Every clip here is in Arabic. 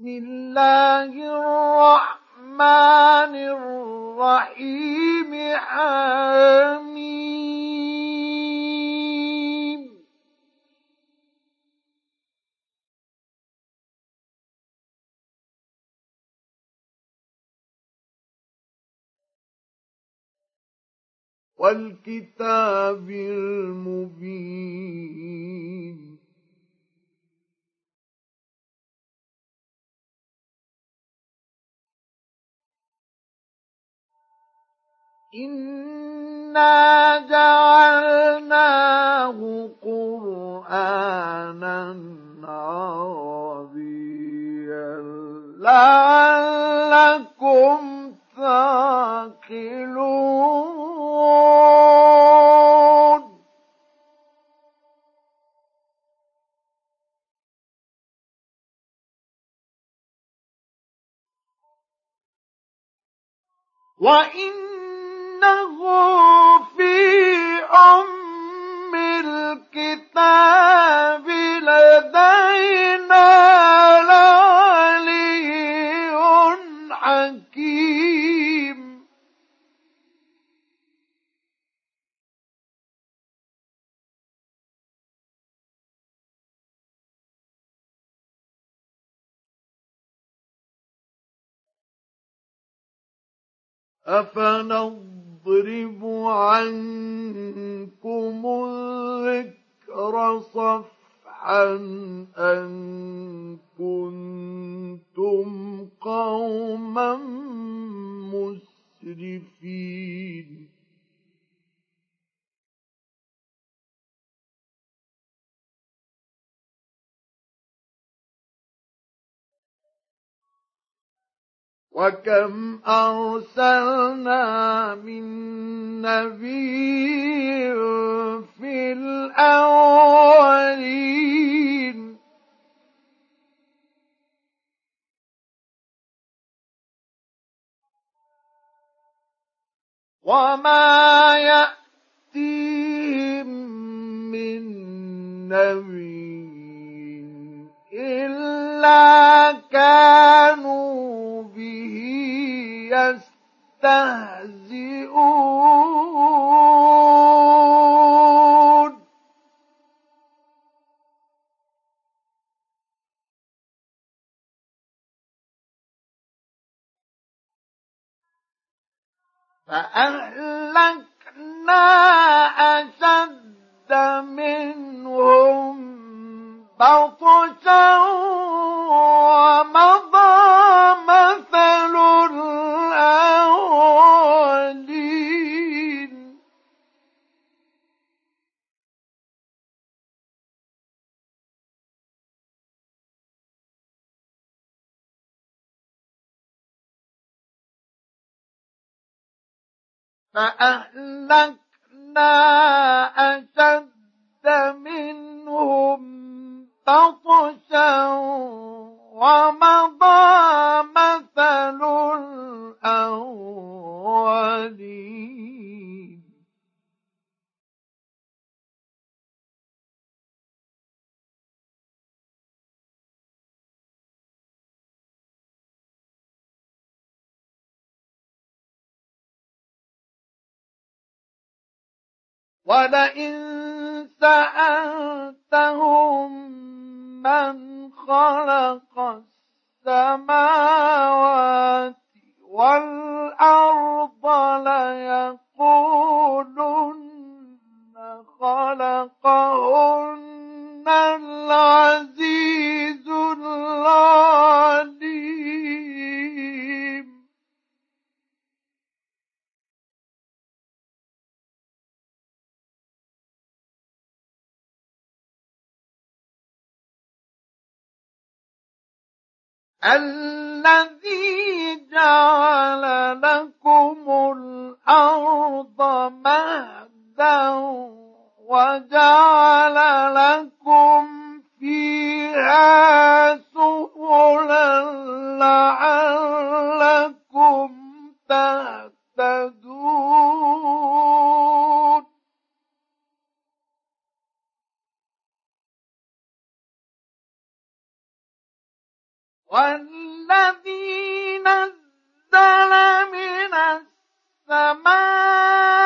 بسم الله الرحمن الرحيم. حميم والكتاب المبين. إنا جعلناه قرآنا عربيا لعلكم تعقلون وإن إنه في أم الكتاب لدينا لعلي حكيم. أفنظر يضرب عنكم الذكر صفحا أن كنتم قوما مسرفين. وكم أرسلنا من نبي في الأولين وما يأتيهم من نبي إلا كانوا به يستهزئون. فأهلكنا أشد منهم بطشا ومضى مثل الأولين. فأهلكنا أشد منهم ولئن سألتهم من خلق السماوات والأرض ليقولن خلقهن العزيز الذي جعل لكم الأرض مهدا وجعل لكم فيها سبلا لعلكم تهتدون. والذي نزل من السماء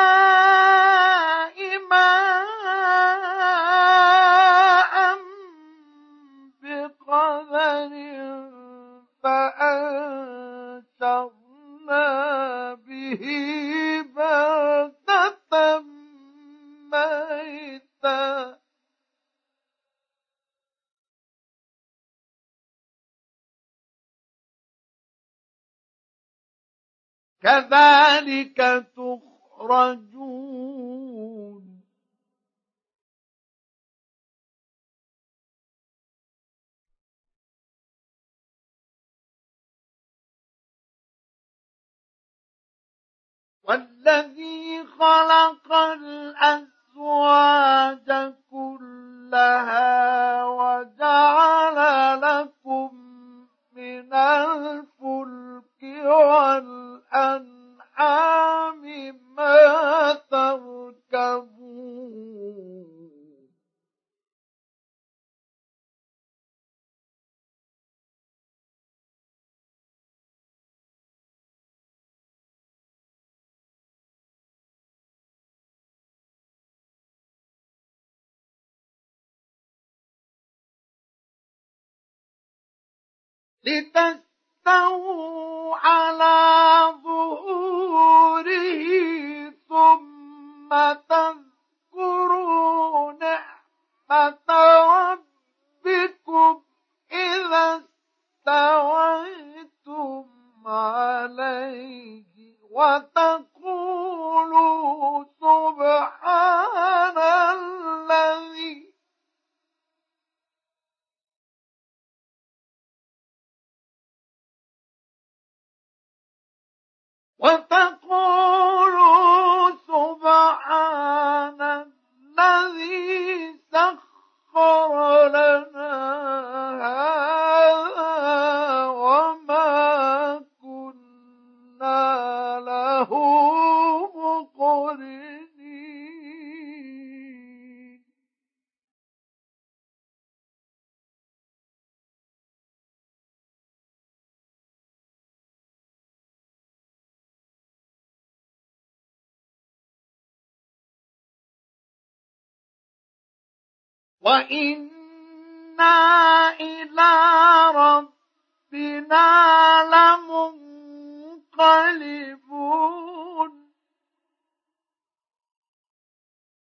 والذي خلق الأزواج كلها. لتستووا على ظهوره ثم تذكروا وإنا إلى ربنا لمنقلبون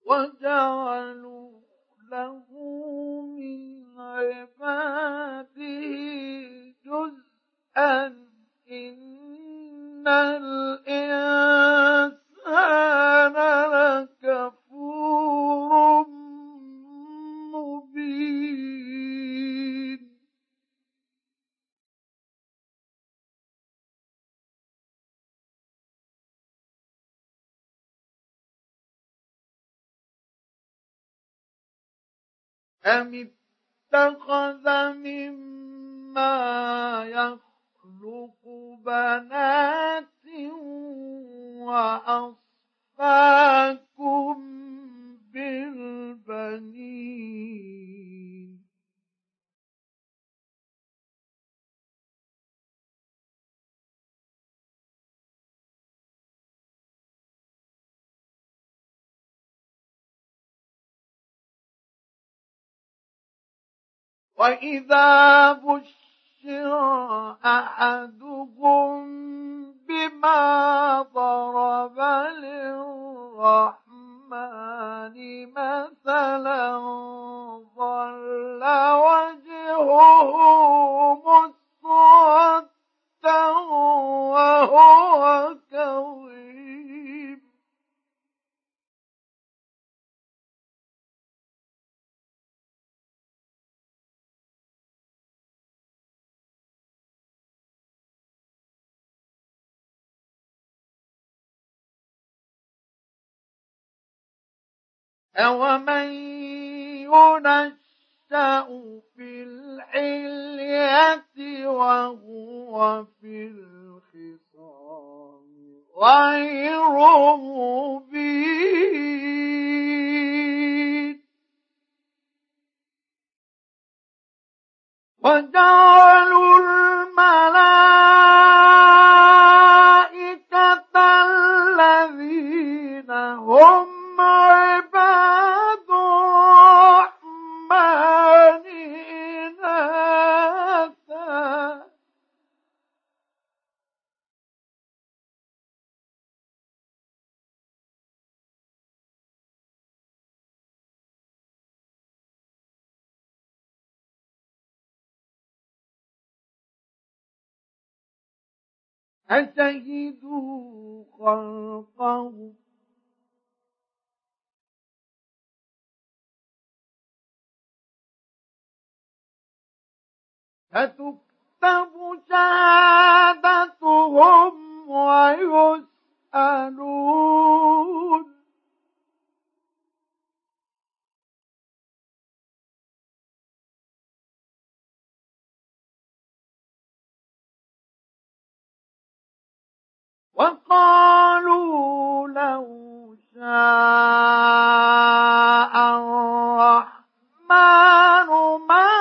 وجعلوا له من عباده جزءا إن الإنسان أم اتخذ مما يخلق بنات وأصفاكم بالبنين وإذا بشر أحدهم بما ضرب للرحمن مثلا ظل وجهه مسودا وهو كظيم أومن ينشأ في الحلية وهو في الخصام غير مبين وجعلوا الملائكة الذين هم أشهدوا خلقهم فتكتب شهادتهم ويسألون. وقالوا لو شاء الرحمن ما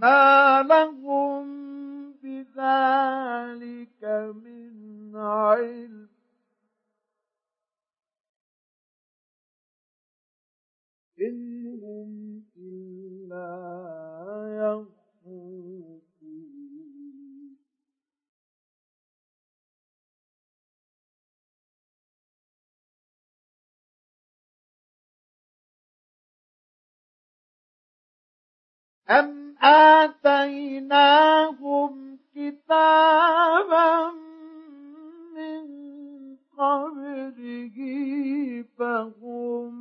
ما لهم بذلك من علم. إن هم إلا يخرجون أم آتيناهم كتابا من قبله فهم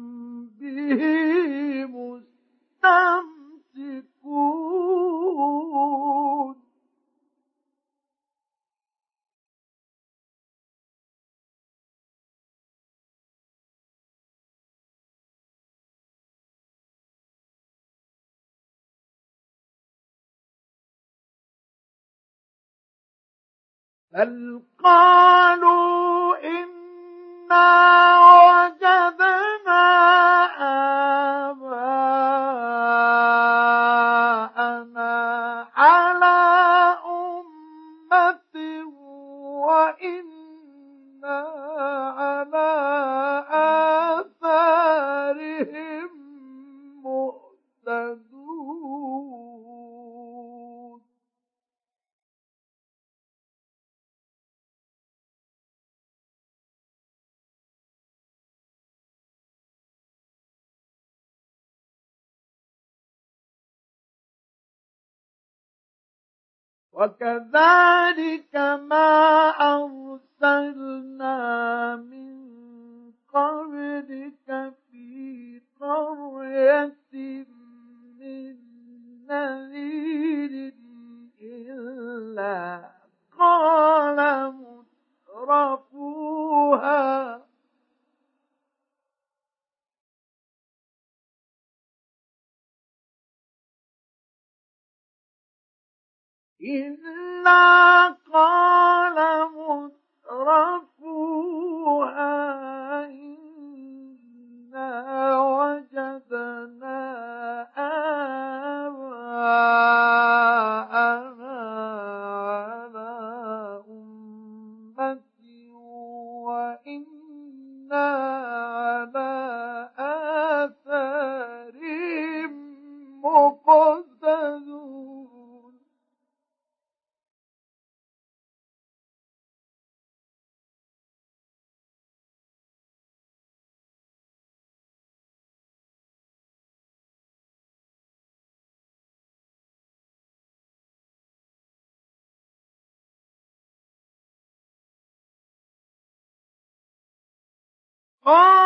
به مستمسكون. بل قالوا إنا وكذلك ما أرسلنا من قبلك في قرية من نذير إلا قال مترفوها إلا قال مترفوها إنا وجدنا آباءنا قال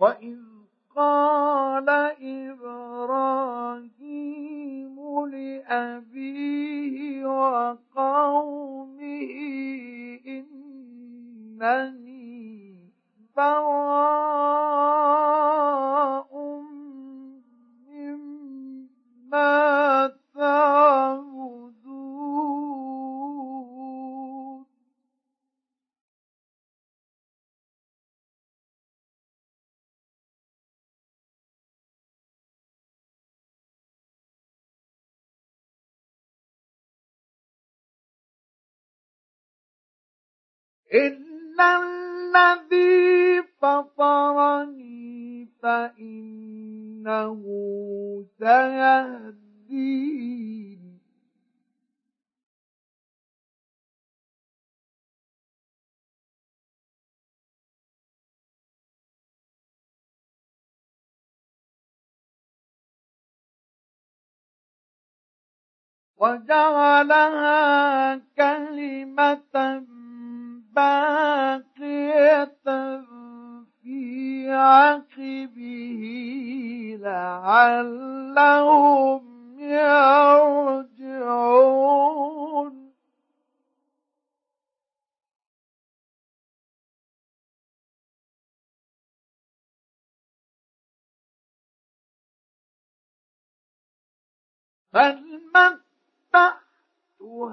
وإذ قال إبراهيم لأبيه وقومه إنني براء إلا الذي فطرني فإنه سيهدين وجعلها كلمة باقية في عقبه لعلهم يرجعون. بل متعت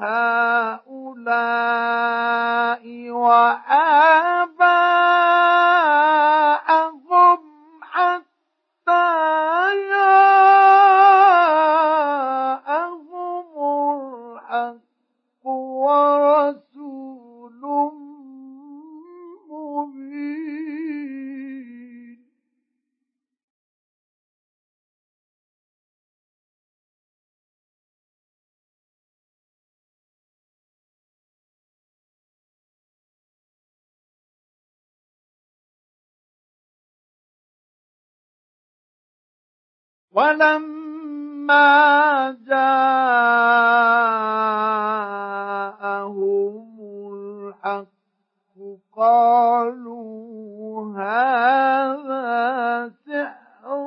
هؤلاء وآباءهم ولما جاءهم الحق قالوا هذا سحر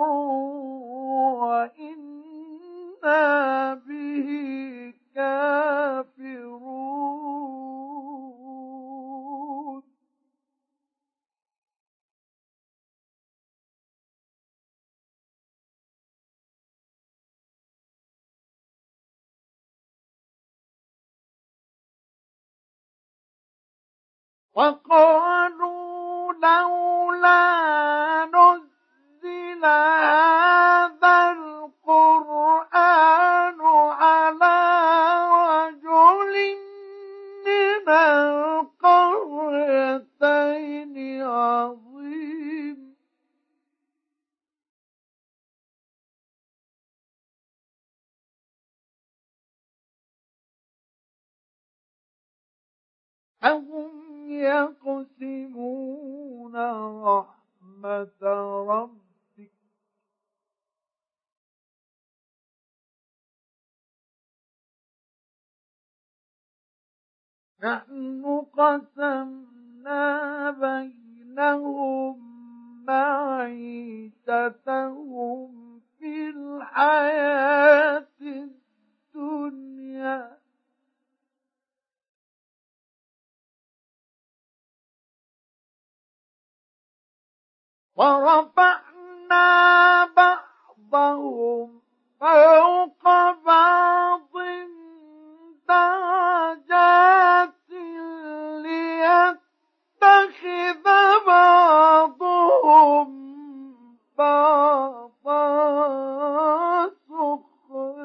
وإنا به كافرون. وقالوا لولا نحن قسمنا بينهم معيشتهم في الحياة الدنيا. ورفعنا بعضهم فوق بعض درجات بعضهم سخريا.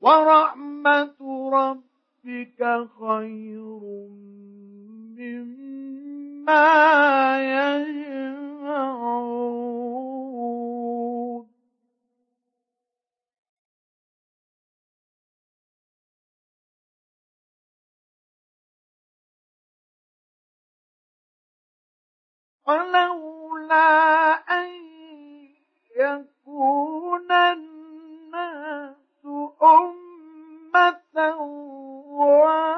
ورحمة ربك خير مما يجمعون. ولولا أن يكون الناس أمة واحدة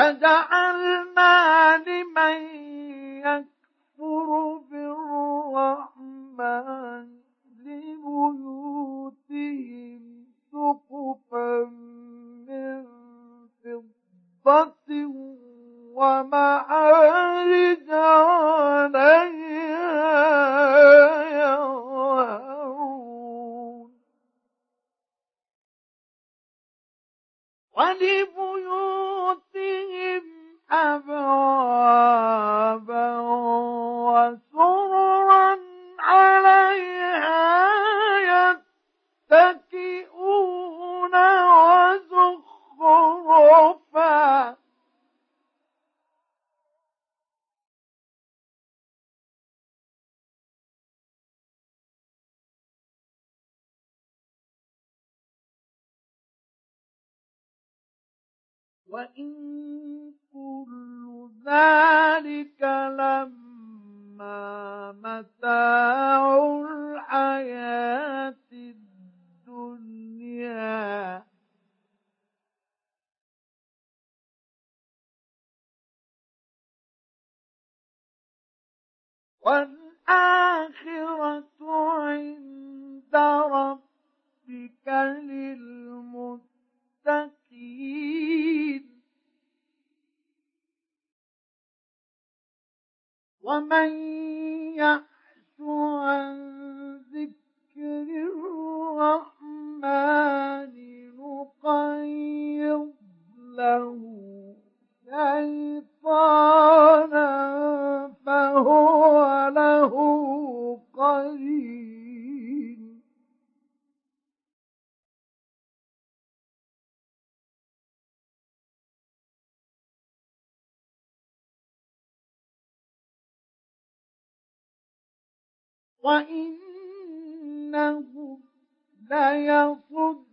لجعلنا لمن يكفر بالرحمن لبيوتهم سقفا من فضة ومعارج عليها يظهرون ولبيوتهم أبوابا وسررا عليها يتكئون وزخرفا. وإن that ومن وإنهم ليصدونهم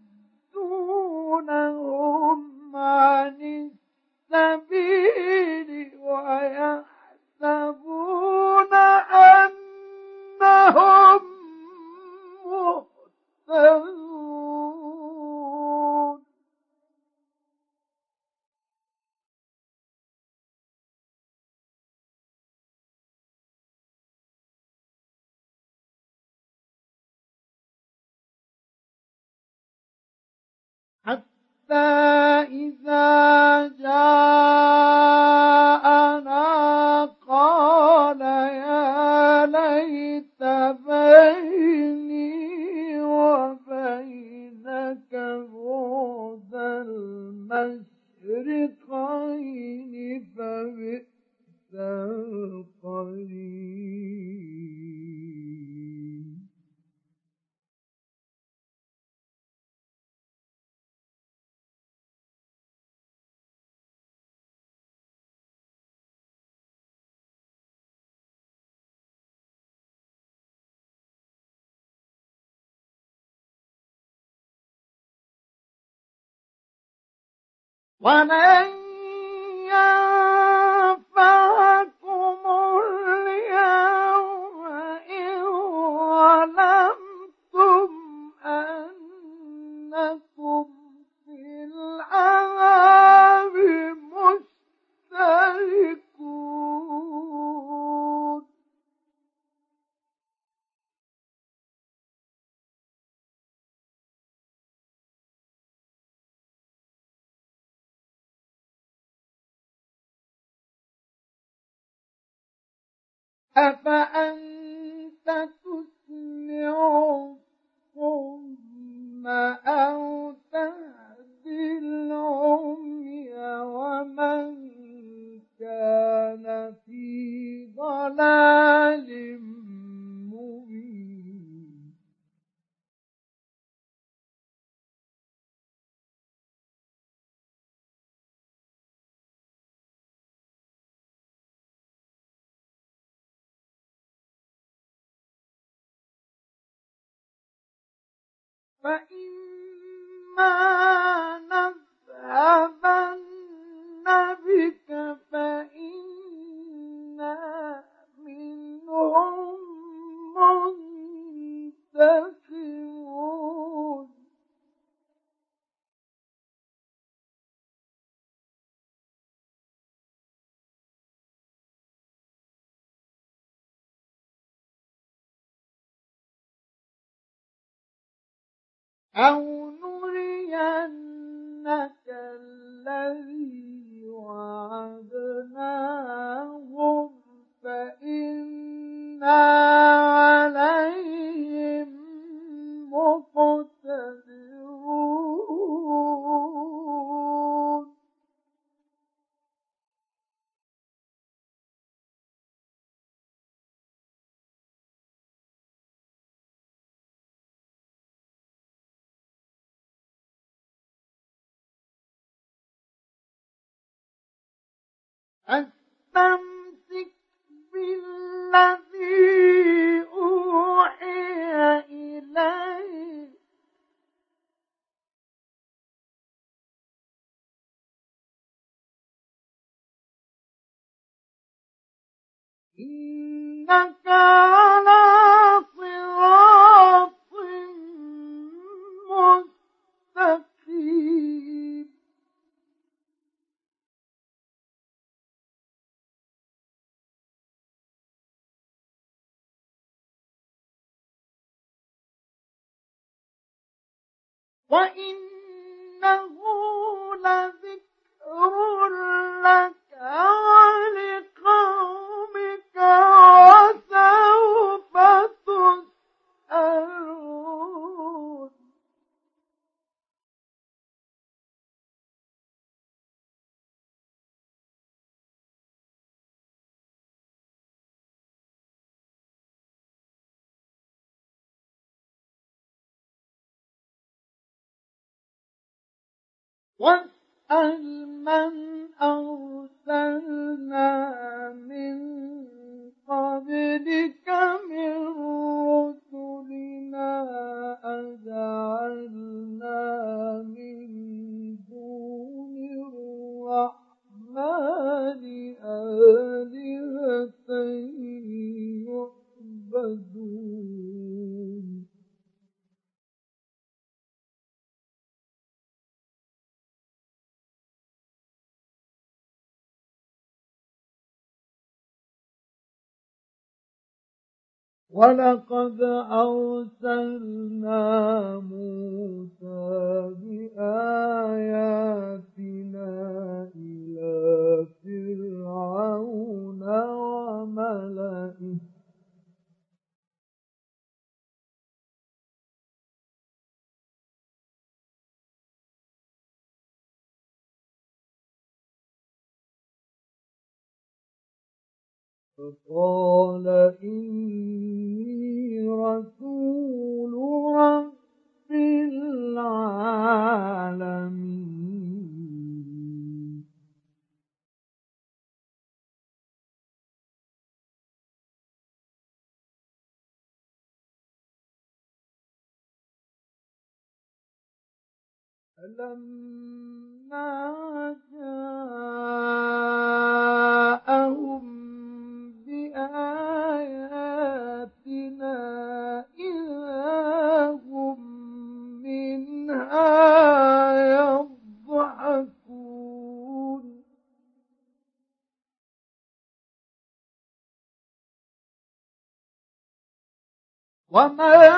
عن السبيل ويحسبون أنهم مهتدون. حتى إذا ولن أفأنت فإما نذهبن أو وإنه لذكر لك واسأل من أرسلنا من قبلك من رسلنا أجعلنا من دون الرحمن آلهة يعبدون. ولقد أرسلنا موسى بآياتنا إلى فرعون وملئه. فقال إني فلما جاءهم بآياتنا إذا هم منها يضحكون. وما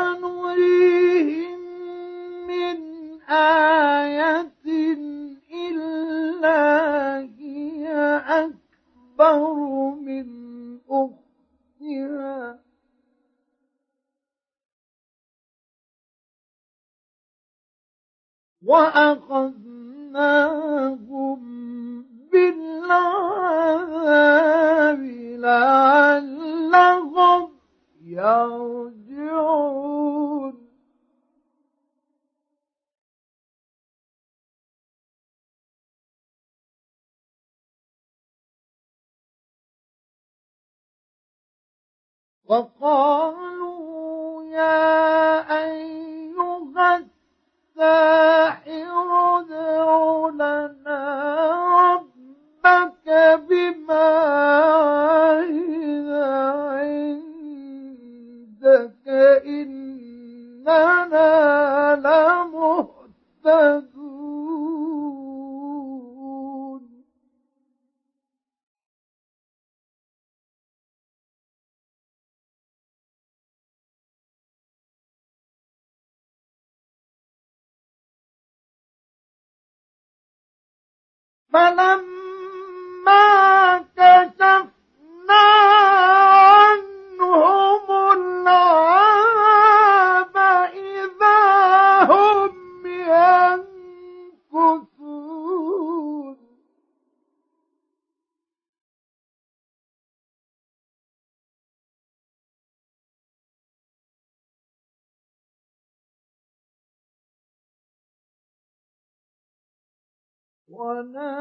وأخذناهم بالعذاب لعلهم يرجعون. وقالوا عندك إننا لمهتدون. فلما ونادى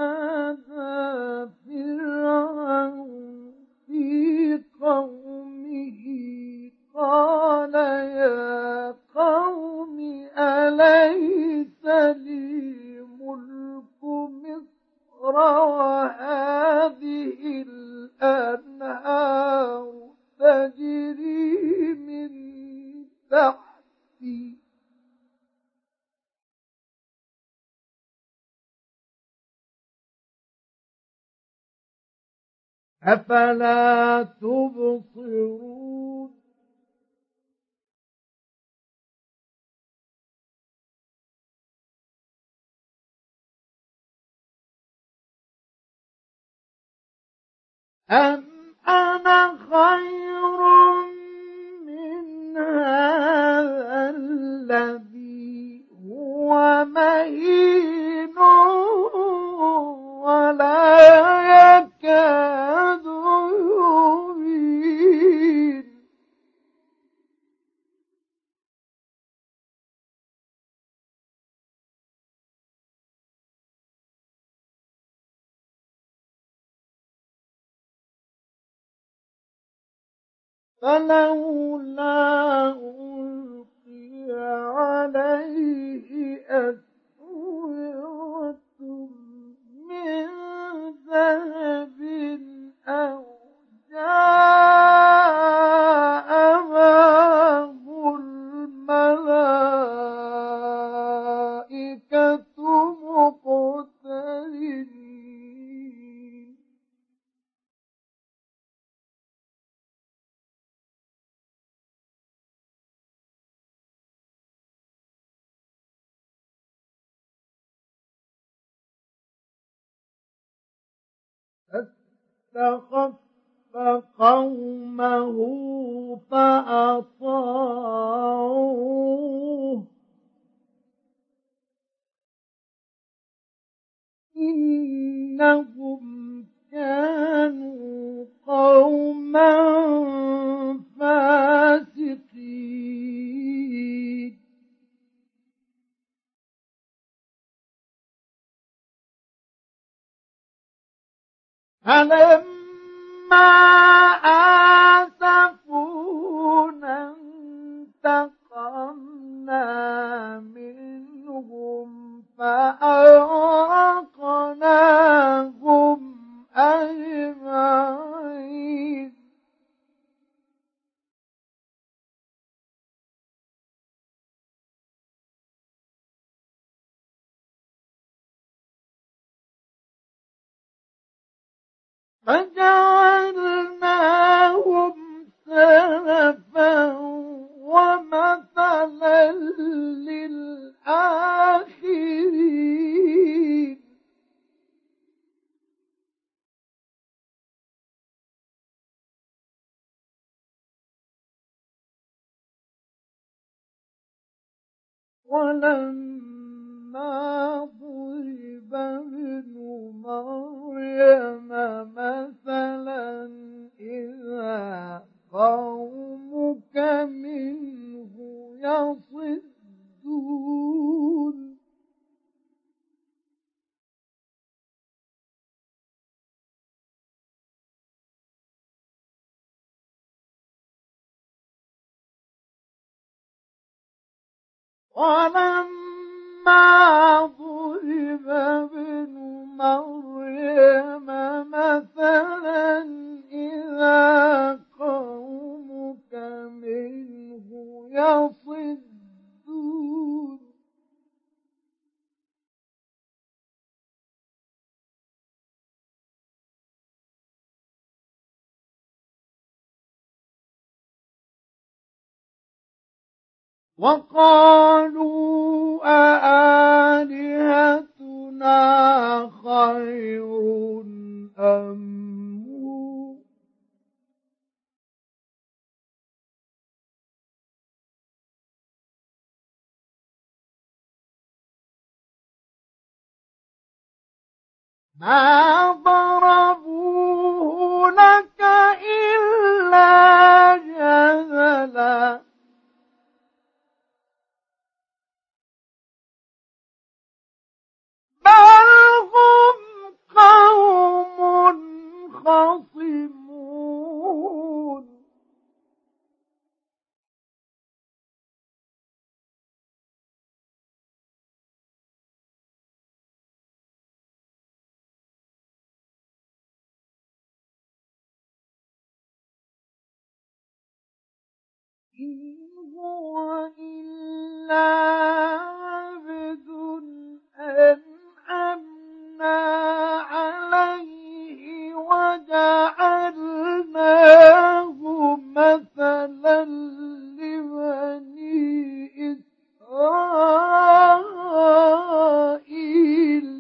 أفلا تبصرون؟ أم أنا خير فلولا ألقي عليه أسورة من ذهب أو جاء فاستخف قومه فأطاعوه. إنهم كانوا قوما فاسقين. فلما آسفونا ولما ضرب ابن مريم مثلا إذا قومك منه يصدون. ولما وقالوا أآلهتنا خير أم ما ضربوه لك إلا جدلا هم قوم إن هو إلا عبد أنعمنا عليه وجعلناه مثلا إسرائيل.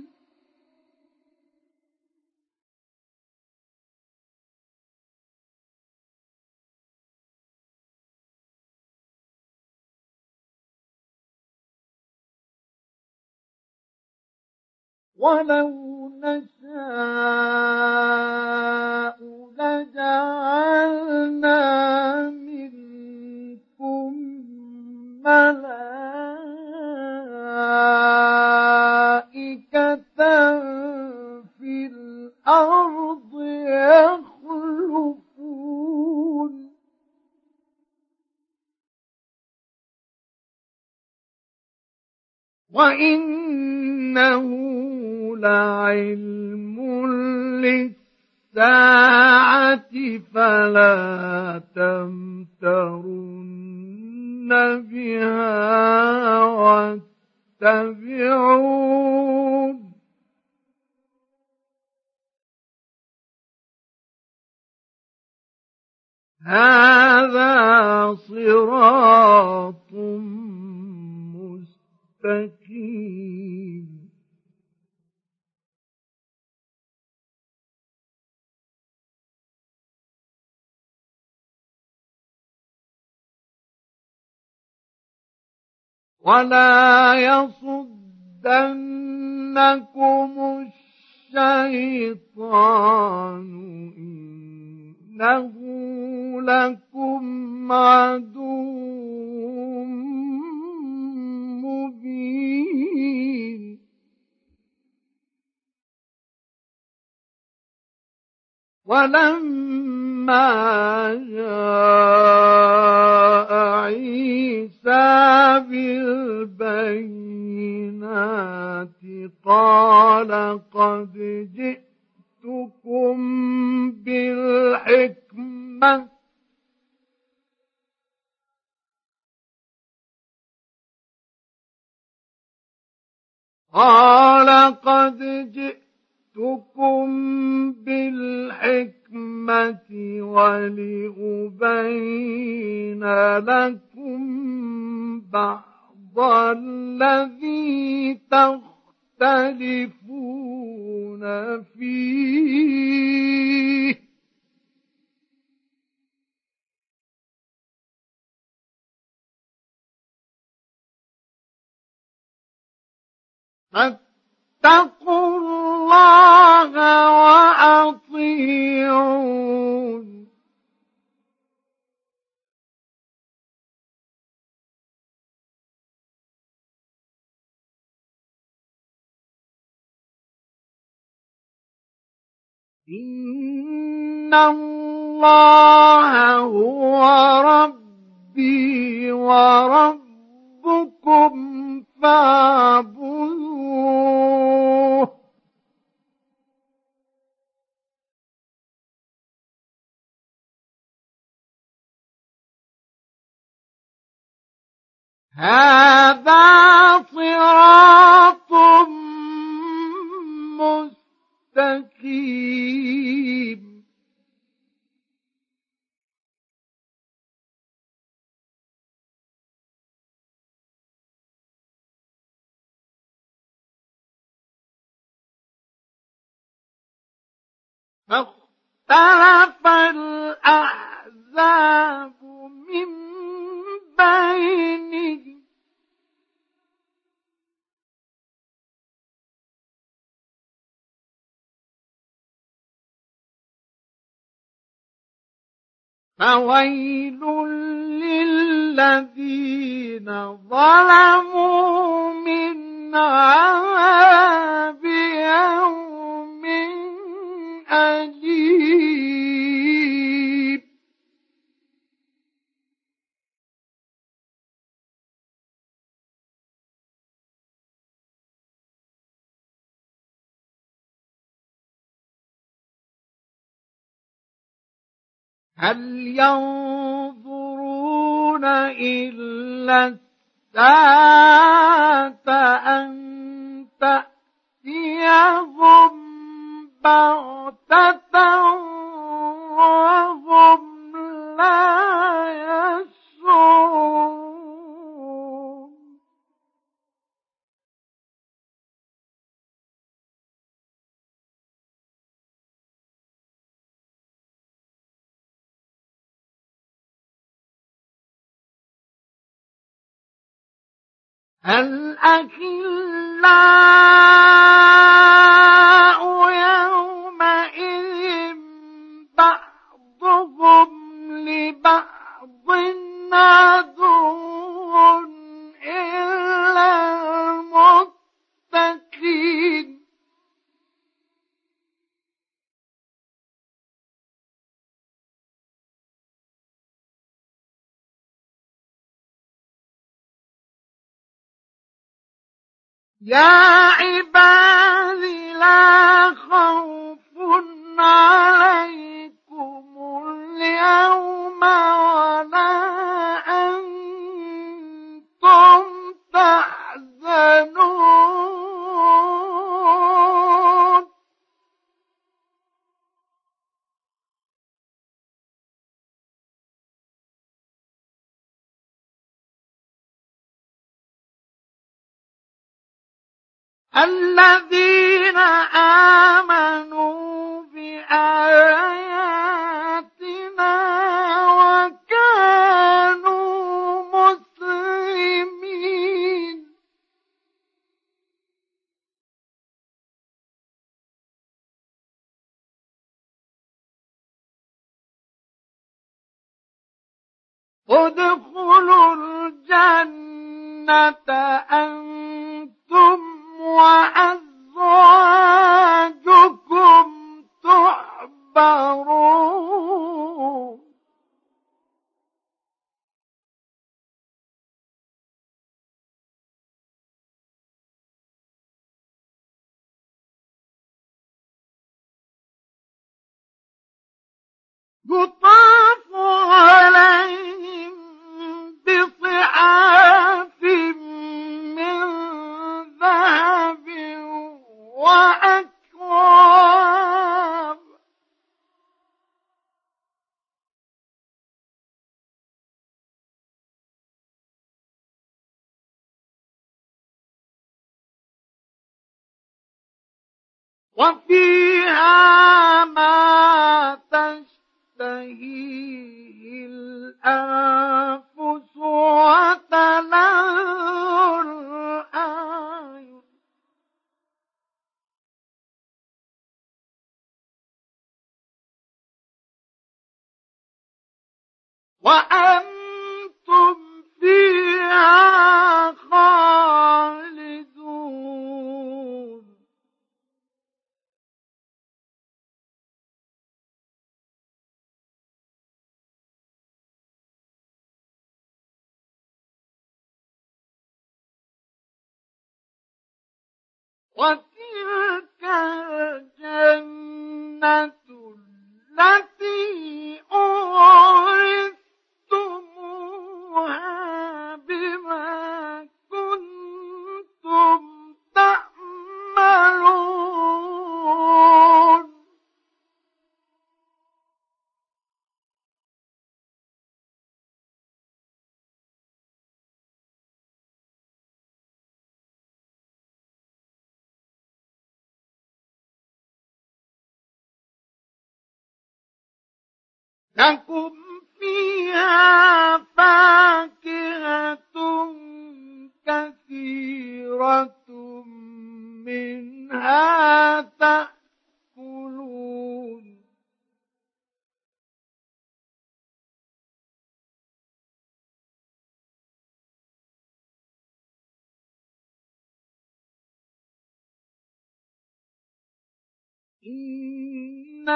ولو نشاء لجعلنا هذا صراط مستقيم. ولا يصدنكم الشيطان إنه لكم عدو مبين. ولما جاء عيسى بالبينات قال قد جئتكم بالحكمة. قال قد جئتكم بالحكمة ولأبين لكم بعض الذي تختلفون فيه. فاتقوا الله وأطيعون. إن الله هو ربي وربكم فاعبدوه هذا صراط مستقيم فاختلف الأحزاب فويل للذين ظلموا من عذاب يوم أليم. هل ينظرون إلا الساعة أن تأتيهم بغتة وهم لا يشعرون؟ الأخلاء يومئذ بعضهم لبعض عدو إلا المتقين. يا عباد لا خوف عليكم اليوم الذين آمنوا بآياتنا وكانوا مسلمين. ادخلوا الجنة أنتم وأزواجكم وفيها ما تشتهيه الأنفس وتلذ الأعين. وأما وتلك الجنة التي لكم فيها فاكهة كثيرة منها تأكلون. إن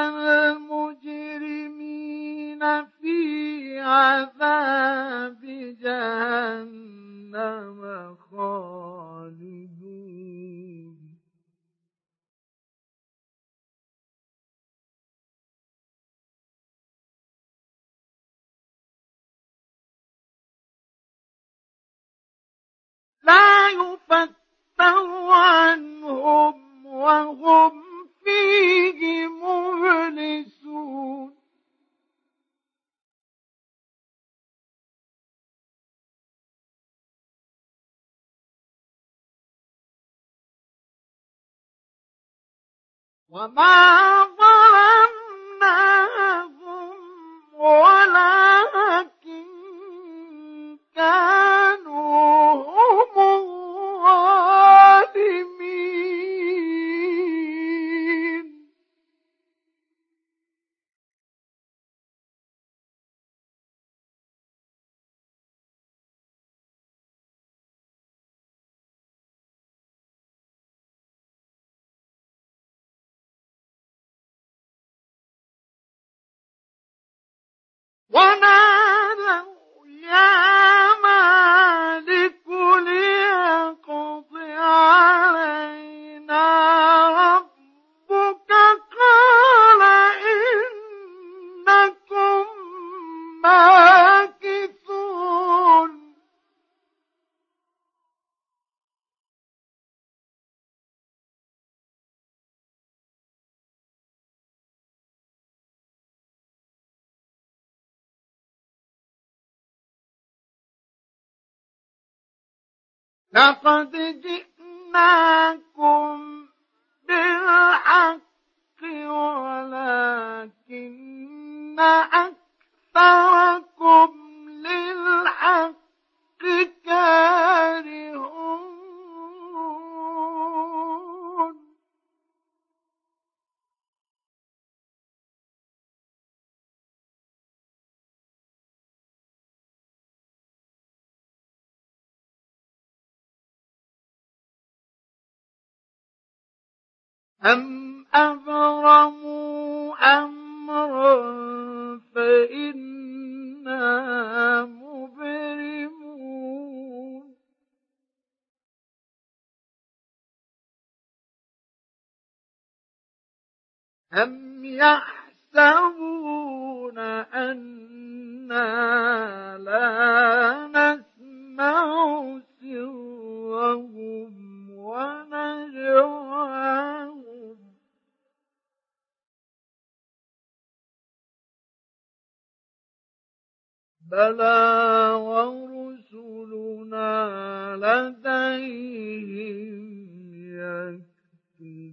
وما لقد جئناكم بالحق ولكن أكثركم أم أبرموا أمرا فإنا مبرمون أم يحسبون أنا لا بلى ورسلنا لديهم يكتبون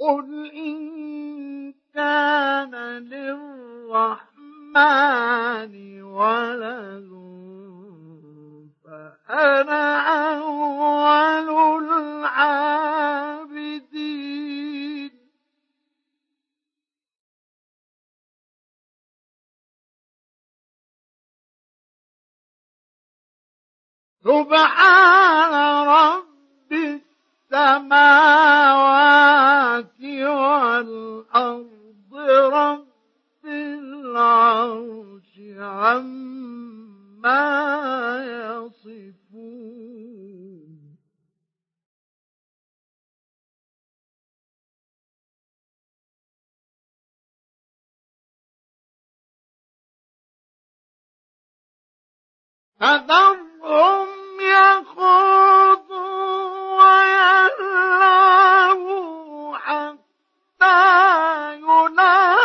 قل إن كان للرحمن الرحمن ولد فأنا أول العابدين. سبحان رب السماوات والأرض رب العرش عما يصفون. فذرهم يخوضوا ويلعبوا حتى يلاقوا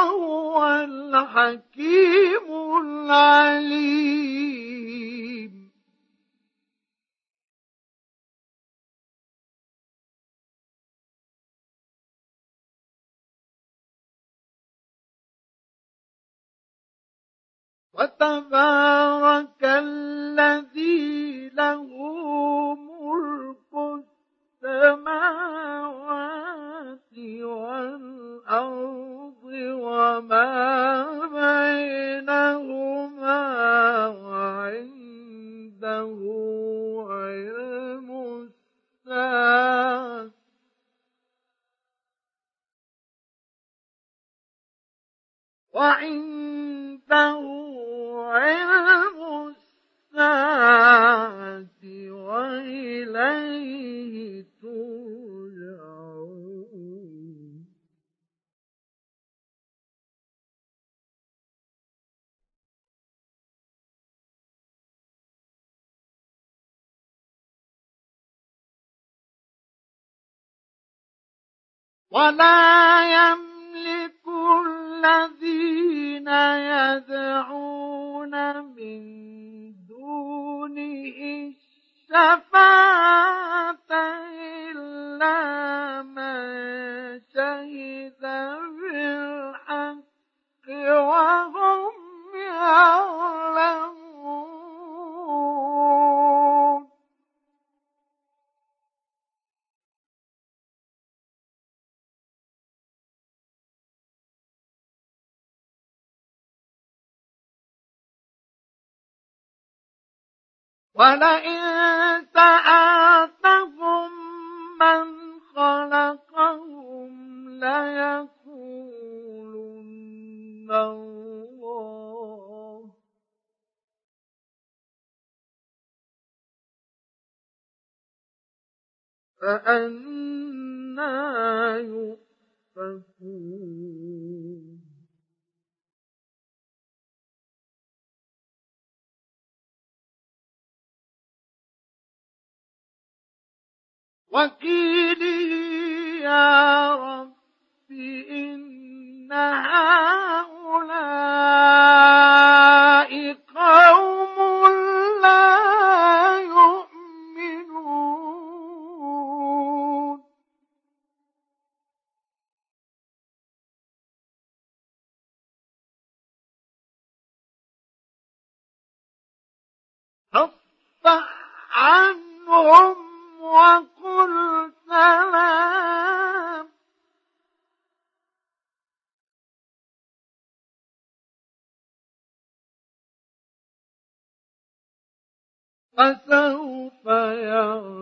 وهو الحكيم العليم. وتبارك الذي له ملك السماوات والأرض وما بينهما وعنده علم الساعة. وعنده علم الساعة وإليه ولا يملك الذين يدعون من دونه الشفاعة إلا من شهد بالحق وهم يعلمون. ولئن سألتهم من خلقهم ليقولن الله. فأنا يؤفكون. وكيله يا رب إن هؤلاء قوم لا يؤمنون. فاصفح عنهم وقل سلام. فسوف يعلمون.